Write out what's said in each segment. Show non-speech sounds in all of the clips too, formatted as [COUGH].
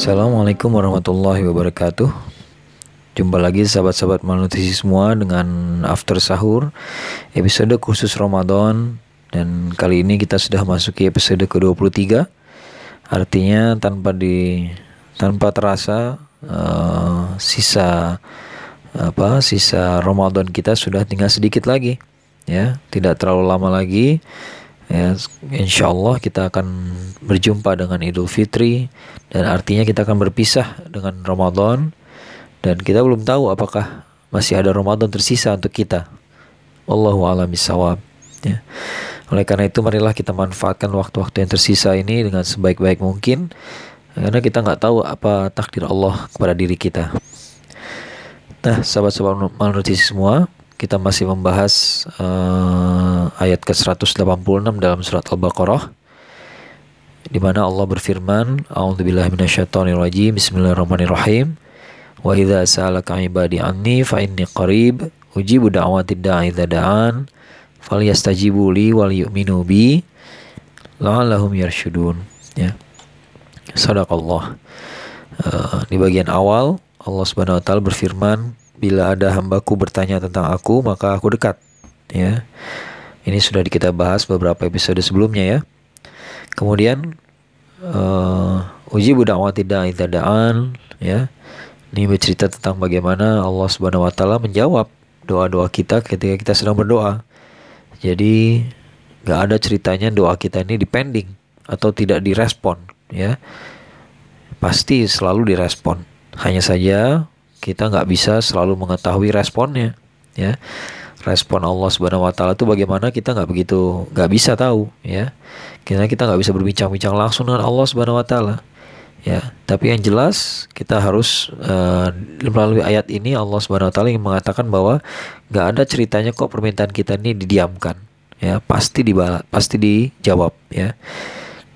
Assalamualaikum warahmatullahi wabarakatuh. Jumpa lagi sahabat-sahabat malnutrisi semua dengan After Sahur Episode khusus Ramadan. Dan kali ini kita sudah masuki episode ke-23 Artinya tanpa di tanpa terasa uh, sisa apa sisa Ramadan kita sudah tinggal sedikit lagi ya. Tidak terlalu lama lagi Ya, insya Allah kita akan berjumpa dengan Idul Fitri dan artinya kita akan berpisah dengan Ramadan dan kita belum tahu apakah masih ada Ramadan tersisa untuk kita. Allahu. Ya. Oleh karena itu marilah kita manfaatkan waktu-waktu yang tersisa ini dengan sebaik-baik mungkin karena kita nggak tahu apa takdir Allah kepada diri kita. Nah, sahabat-sahabat malnutrisi semua, kita masih membahas uh, ayat ke-186 dalam surat Al-Baqarah di mana Allah berfirman, A'udzubillahi minasyaitonirrajim. Bismillahirrahmanirrahim. Wa idza sa'alaka 'ibadi anni fa inni qarib ujibu da'watid da'i da'an falyastajibu li wal yu'minu bi la'allahum yarshudun. Ya. Sadaqallah. Uh, di bagian awal Allah Subhanahu wa taala berfirman bila ada hambaku bertanya tentang aku, maka aku dekat. Ya, ini sudah kita bahas beberapa episode sebelumnya ya. Kemudian uh, uji budak tidak da'an ya. Ini bercerita tentang bagaimana Allah Subhanahu wa taala menjawab doa-doa kita ketika kita sedang berdoa. Jadi nggak ada ceritanya doa kita ini dipending atau tidak direspon ya. Pasti selalu direspon. Hanya saja kita nggak bisa selalu mengetahui responnya ya. Respon Allah Subhanahu Wa Taala itu bagaimana kita nggak begitu nggak bisa tahu ya. Kita kita nggak bisa berbincang-bincang langsung dengan Allah Subhanahu Wa Taala ya. Tapi yang jelas kita harus uh, melalui ayat ini Allah Subhanahu Wa Taala yang mengatakan bahwa nggak ada ceritanya kok permintaan kita ini didiamkan ya. Pasti dibalas pasti dijawab ya.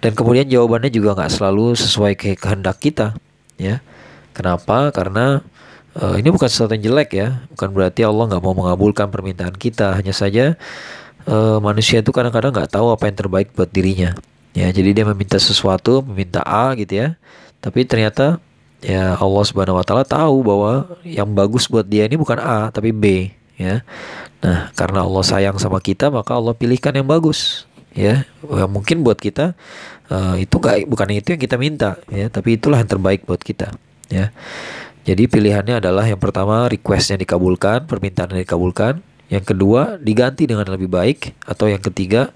Dan kemudian jawabannya juga nggak selalu sesuai kehendak kita ya. Kenapa? Karena Uh, ini bukan sesuatu yang jelek ya, bukan berarti Allah nggak mau mengabulkan permintaan kita. Hanya saja uh, manusia itu kadang-kadang nggak tahu apa yang terbaik buat dirinya. Ya, jadi dia meminta sesuatu, meminta A gitu ya, tapi ternyata ya Allah Subhanahu Wa Taala tahu bahwa yang bagus buat dia ini bukan A tapi B ya. Nah, karena Allah sayang sama kita, maka Allah pilihkan yang bagus ya. Yang mungkin buat kita uh, itu gak, bukan itu yang kita minta ya, tapi itulah yang terbaik buat kita ya. Jadi pilihannya adalah yang pertama requestnya dikabulkan, permintaan dikabulkan. Yang kedua diganti dengan lebih baik atau yang ketiga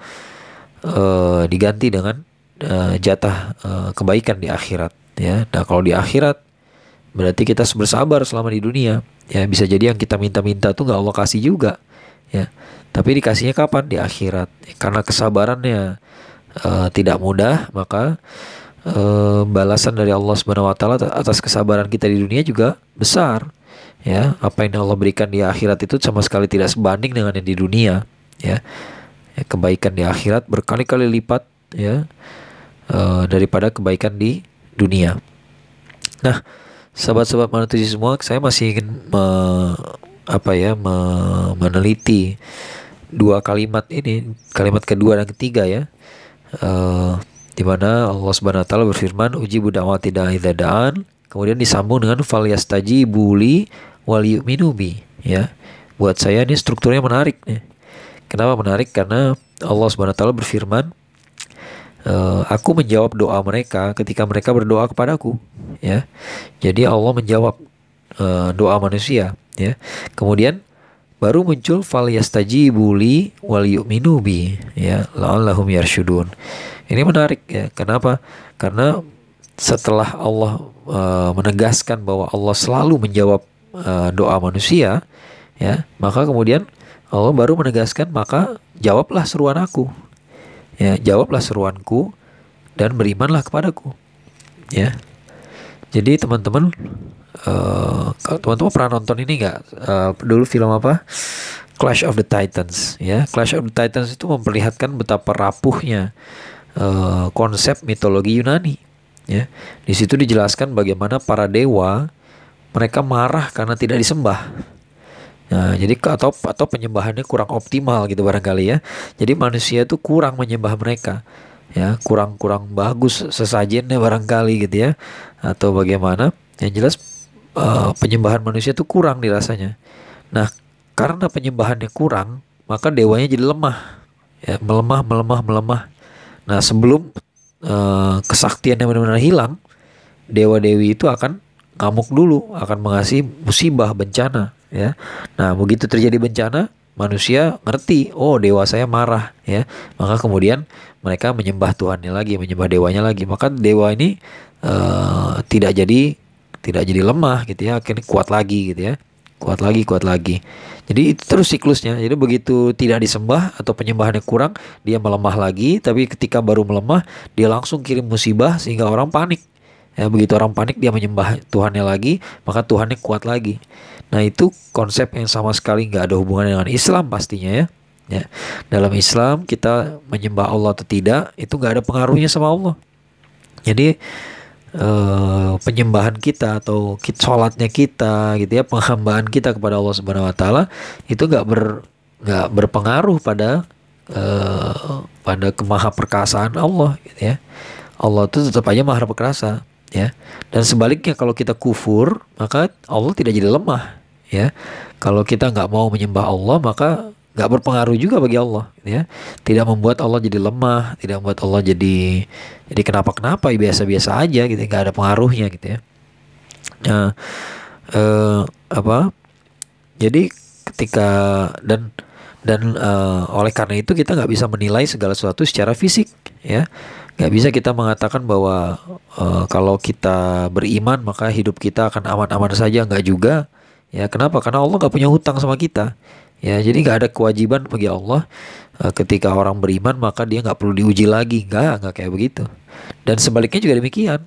uh, diganti dengan uh, jatah uh, kebaikan di akhirat. Ya, nah kalau di akhirat berarti kita bersabar selama di dunia. Ya bisa jadi yang kita minta-minta tuh nggak Allah kasih juga. Ya, tapi dikasihnya kapan di akhirat? Karena kesabarannya uh, tidak mudah maka uh, balasan dari Allah Subhanahu wa taala atas kesabaran kita di dunia juga besar. Ya, apa yang Allah berikan di akhirat itu sama sekali tidak sebanding dengan yang di dunia, ya. ya kebaikan di akhirat berkali-kali lipat ya uh, daripada kebaikan di dunia. Nah, sahabat-sahabat manusia semua, saya masih ingin me, apa ya me, meneliti dua kalimat ini, kalimat kedua dan ketiga ya. Uh, di mana Allah Subhanahu wa taala berfirman ujibu da'wati da'i da'an kemudian disambung dengan fal yastajibu li wal yu'minu bi. Ya. Buat saya ini strukturnya menarik nih. Kenapa menarik? Karena Allah Subhanahu wa taala berfirman e, aku menjawab doa mereka ketika mereka berdoa kepadaku. Ya. Jadi Allah menjawab e, doa manusia. Ya. Kemudian baru muncul fal yastajibu li wal yu'minu bi. Ya. La'allahum yarsyudun ini menarik ya. Kenapa? Karena setelah Allah uh, menegaskan bahwa Allah selalu menjawab uh, doa manusia, ya, maka kemudian Allah baru menegaskan maka jawablah seruan aku. Ya, jawablah seruanku dan berimanlah kepadaku. Ya. Jadi teman-teman uh, teman-teman pernah nonton ini nggak uh, dulu film apa Clash of the Titans ya Clash of the Titans itu memperlihatkan betapa rapuhnya uh, konsep mitologi Yunani. Ya, di situ dijelaskan bagaimana para dewa mereka marah karena tidak disembah. Nah, jadi atau atau penyembahannya kurang optimal gitu barangkali ya. Jadi manusia itu kurang menyembah mereka. ya kurang-kurang bagus sesajennya barangkali gitu ya atau bagaimana yang jelas uh, penyembahan manusia itu kurang dirasanya nah karena penyembahannya kurang maka dewanya jadi lemah ya melemah melemah melemah nah sebelum uh, kesaktiannya benar-benar hilang dewa dewi itu akan ngamuk dulu akan mengasih musibah bencana ya nah begitu terjadi bencana manusia ngerti, oh dewa saya marah ya. Maka kemudian mereka menyembah Tuhannya lagi, menyembah dewanya lagi. Maka dewa ini uh, tidak jadi tidak jadi lemah gitu ya, akhirnya kuat lagi gitu ya. Kuat lagi, kuat lagi. Jadi itu terus siklusnya. Jadi begitu tidak disembah atau penyembahannya kurang, dia melemah lagi, tapi ketika baru melemah, dia langsung kirim musibah sehingga orang panik. Ya, begitu orang panik dia menyembah Tuhannya lagi, maka Tuhannya kuat lagi. Nah itu konsep yang sama sekali nggak ada hubungan dengan Islam pastinya ya. Ya, dalam Islam kita menyembah Allah atau tidak itu nggak ada pengaruhnya sama Allah. Jadi eh, penyembahan kita atau sholatnya kita gitu ya penghambaan kita kepada Allah Subhanahu Wa Taala itu nggak ber nggak berpengaruh pada eh, pada kemaha perkasaan Allah gitu ya. Allah itu tetap aja maha perkasa ya dan sebaliknya kalau kita kufur maka Allah tidak jadi lemah ya kalau kita nggak mau menyembah Allah maka nggak berpengaruh juga bagi Allah ya. Tidak membuat Allah jadi lemah tidak membuat Allah jadi jadi kenapa kenapa ya biasa-biasa aja gitu nggak ada pengaruhnya gitu ya. Nah eh, apa jadi ketika dan dan uh, oleh karena itu kita nggak bisa menilai segala sesuatu secara fisik ya. Nggak bisa kita mengatakan bahwa uh, kalau kita beriman maka hidup kita akan aman-aman saja nggak juga ya. Kenapa? Karena Allah nggak punya hutang sama kita ya jadi nggak ada kewajiban bagi Allah uh, ketika orang beriman maka dia nggak perlu diuji lagi nggak nggak kayak begitu dan sebaliknya juga demikian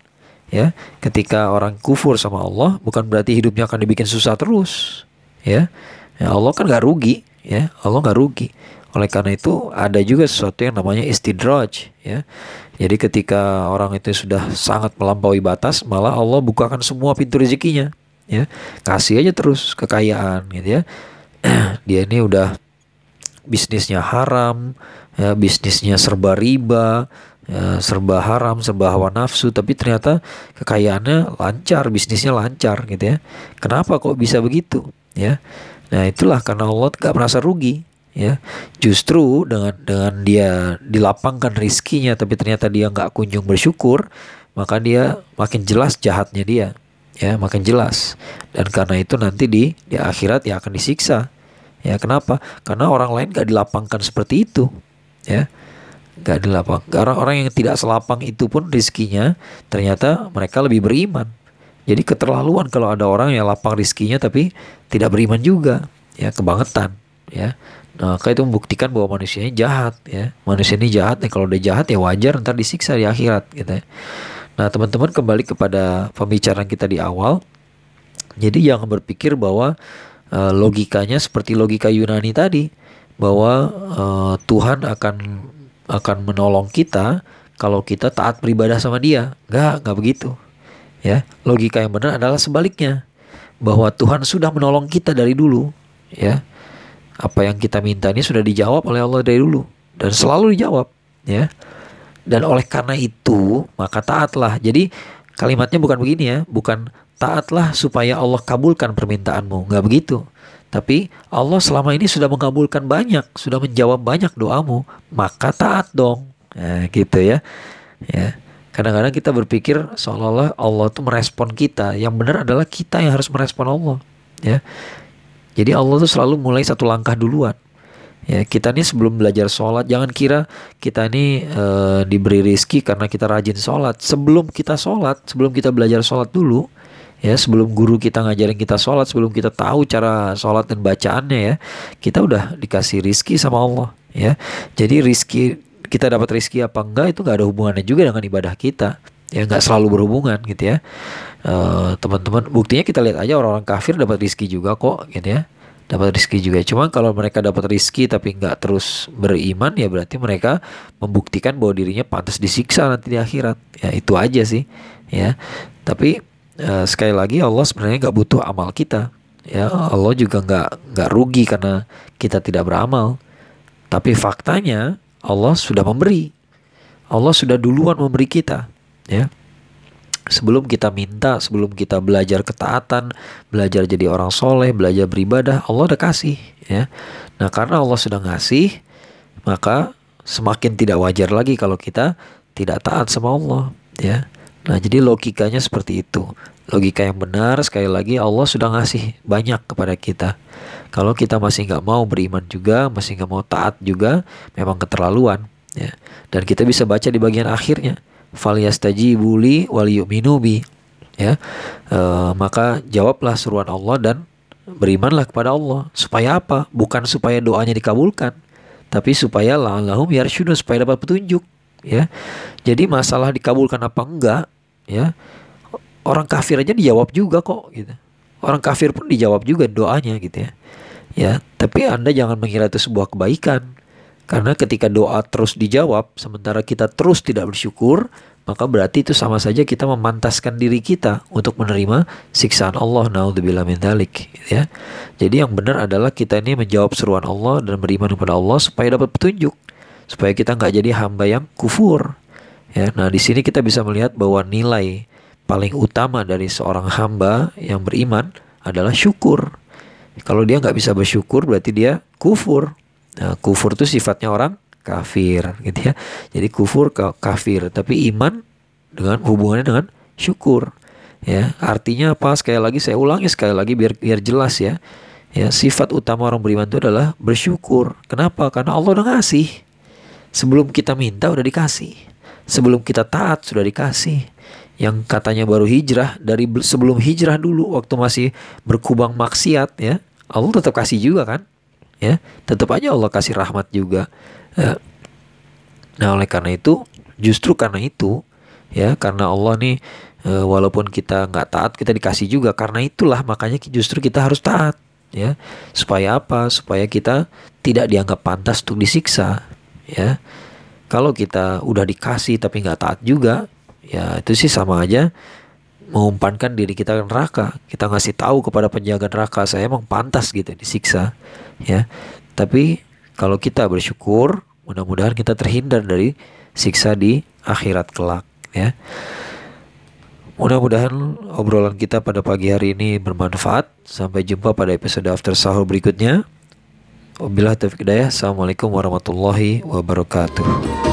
ya ketika orang kufur sama Allah bukan berarti hidupnya akan dibikin susah terus ya, ya Allah kan nggak rugi ya Allah nggak rugi oleh karena itu ada juga sesuatu yang namanya istidraj ya. Jadi ketika orang itu sudah sangat melampaui batas, malah Allah bukakan semua pintu rezekinya ya. Kasih aja terus kekayaan gitu ya. [CLEARS THROAT] Dia ini udah bisnisnya haram, ya, bisnisnya serba riba, ya, serba haram, serba hawa nafsu, tapi ternyata kekayaannya lancar, bisnisnya lancar gitu ya. Kenapa kok bisa begitu? Ya, nah itulah karena Allah gak merasa rugi ya justru dengan dengan dia dilapangkan rizkinya tapi ternyata dia nggak kunjung bersyukur maka dia makin jelas jahatnya dia ya makin jelas. Dan karena itu nanti di di akhirat ya akan disiksa. Ya kenapa? Karena orang lain gak dilapangkan seperti itu ya. Gak dilapang karena orang yang tidak selapang itu pun rizkinya ternyata mereka lebih beriman. Jadi keterlaluan kalau ada orang yang lapang rizkinya tapi tidak beriman juga ya kebangetan ya. Nah, maka itu membuktikan bahwa manusia ini jahat ya. Manusia ini jahat nih kalau udah jahat ya wajar ntar disiksa di akhirat gitu ya. Nah, teman-teman kembali kepada pembicaraan kita di awal. Jadi jangan berpikir bahwa uh, logikanya seperti logika Yunani tadi bahwa uh, Tuhan akan akan menolong kita kalau kita taat beribadah sama Dia. Enggak, enggak begitu. Ya, logika yang benar adalah sebaliknya. Bahwa Tuhan sudah menolong kita dari dulu, ya apa yang kita minta ini sudah dijawab oleh Allah dari dulu dan selalu dijawab ya dan oleh karena itu maka taatlah. Jadi kalimatnya bukan begini ya. Bukan taatlah supaya Allah kabulkan permintaanmu. Nggak begitu. Tapi Allah selama ini sudah mengabulkan banyak sudah menjawab banyak doamu maka taat dong. Nah, gitu ya. Ya. Kadang-kadang kita berpikir seolah-olah Allah itu merespon kita. Yang benar adalah kita yang harus merespon Allah. Ya. Jadi Allah tuh selalu mulai satu langkah duluan. Ya, kita nih sebelum belajar sholat, jangan kira kita ini e, diberi rizki karena kita rajin sholat. Sebelum kita sholat, sebelum kita belajar sholat dulu, ya sebelum guru kita ngajarin kita sholat, sebelum kita tahu cara sholat dan bacaannya ya, kita udah dikasih rizki sama Allah. Ya, jadi rizki kita dapat rizki apa enggak itu nggak ada hubungannya juga dengan ibadah kita ya nggak selalu berhubungan gitu ya teman eh, teman-teman buktinya kita lihat aja orang-orang kafir dapat rizki juga kok gitu ya dapat rizki juga. Cuma kalau mereka dapat rizki tapi nggak terus beriman ya berarti mereka membuktikan bahwa dirinya pantas disiksa nanti di akhirat. Ya itu aja sih ya. Tapi uh, sekali lagi Allah sebenarnya nggak butuh amal kita. Ya Allah juga nggak nggak rugi karena kita tidak beramal. Tapi faktanya Allah sudah memberi. Allah sudah duluan memberi kita, ya. Sebelum kita minta, sebelum kita belajar ketaatan, belajar jadi orang soleh, belajar beribadah, Allah udah kasih, ya. Nah, karena Allah sudah ngasih, maka semakin tidak wajar lagi kalau kita tidak taat sama Allah, ya. Nah, jadi logikanya seperti itu. Logika yang benar sekali lagi Allah sudah ngasih banyak kepada kita. Kalau kita masih nggak mau beriman juga, masih nggak mau taat juga, memang keterlaluan. Ya. Dan kita bisa baca di bagian akhirnya. Falyastajibu li wal yu'minu bi. Ya. E, maka jawablah seruan Allah dan berimanlah kepada Allah. Supaya apa? Bukan supaya doanya dikabulkan, tapi supaya la'allahum yarsyudun supaya dapat petunjuk ya. Jadi masalah dikabulkan apa enggak ya. Orang kafir aja dijawab juga kok gitu. Orang kafir pun dijawab juga doanya gitu ya. Ya, tapi Anda jangan mengira itu sebuah kebaikan. Karena ketika doa terus dijawab sementara kita terus tidak bersyukur, maka berarti itu sama saja kita memantaskan diri kita untuk menerima siksaan Allah naudzubillah min dzalik ya. Jadi yang benar adalah kita ini menjawab seruan Allah dan beriman kepada Allah supaya dapat petunjuk supaya kita nggak jadi hamba yang kufur. Ya, nah di sini kita bisa melihat bahwa nilai paling utama dari seorang hamba yang beriman adalah syukur. Kalau dia nggak bisa bersyukur berarti dia kufur. Nah, kufur itu sifatnya orang kafir, gitu ya. Jadi kufur ke kafir, tapi iman dengan hubungannya dengan syukur. Ya, artinya apa? Sekali lagi saya ulangi sekali lagi biar biar jelas ya. Ya, sifat utama orang beriman itu adalah bersyukur. Kenapa? Karena Allah udah ngasih. Sebelum kita minta udah dikasih. Sebelum kita taat sudah dikasih. Yang katanya baru hijrah dari sebelum hijrah dulu waktu masih berkubang maksiat ya. Allah tetap kasih juga kan? Ya, tetap aja Allah kasih rahmat juga. Ya. Nah, oleh karena itu, justru karena itu ya, karena Allah nih e, walaupun kita nggak taat kita dikasih juga. Karena itulah makanya justru kita harus taat ya. Supaya apa? Supaya kita tidak dianggap pantas untuk disiksa ya. Kalau kita udah dikasih tapi nggak taat juga ya itu sih sama aja mengumpankan diri kita ke neraka. Kita ngasih tahu kepada penjaga neraka saya emang pantas gitu disiksa ya tapi kalau kita bersyukur mudah-mudahan kita terhindar dari siksa di akhirat kelak ya Mudah-mudahan obrolan kita pada pagi hari ini bermanfaat. Sampai jumpa pada episode after sahur berikutnya. Wabillahi taufiq. Assalamualaikum warahmatullahi wabarakatuh.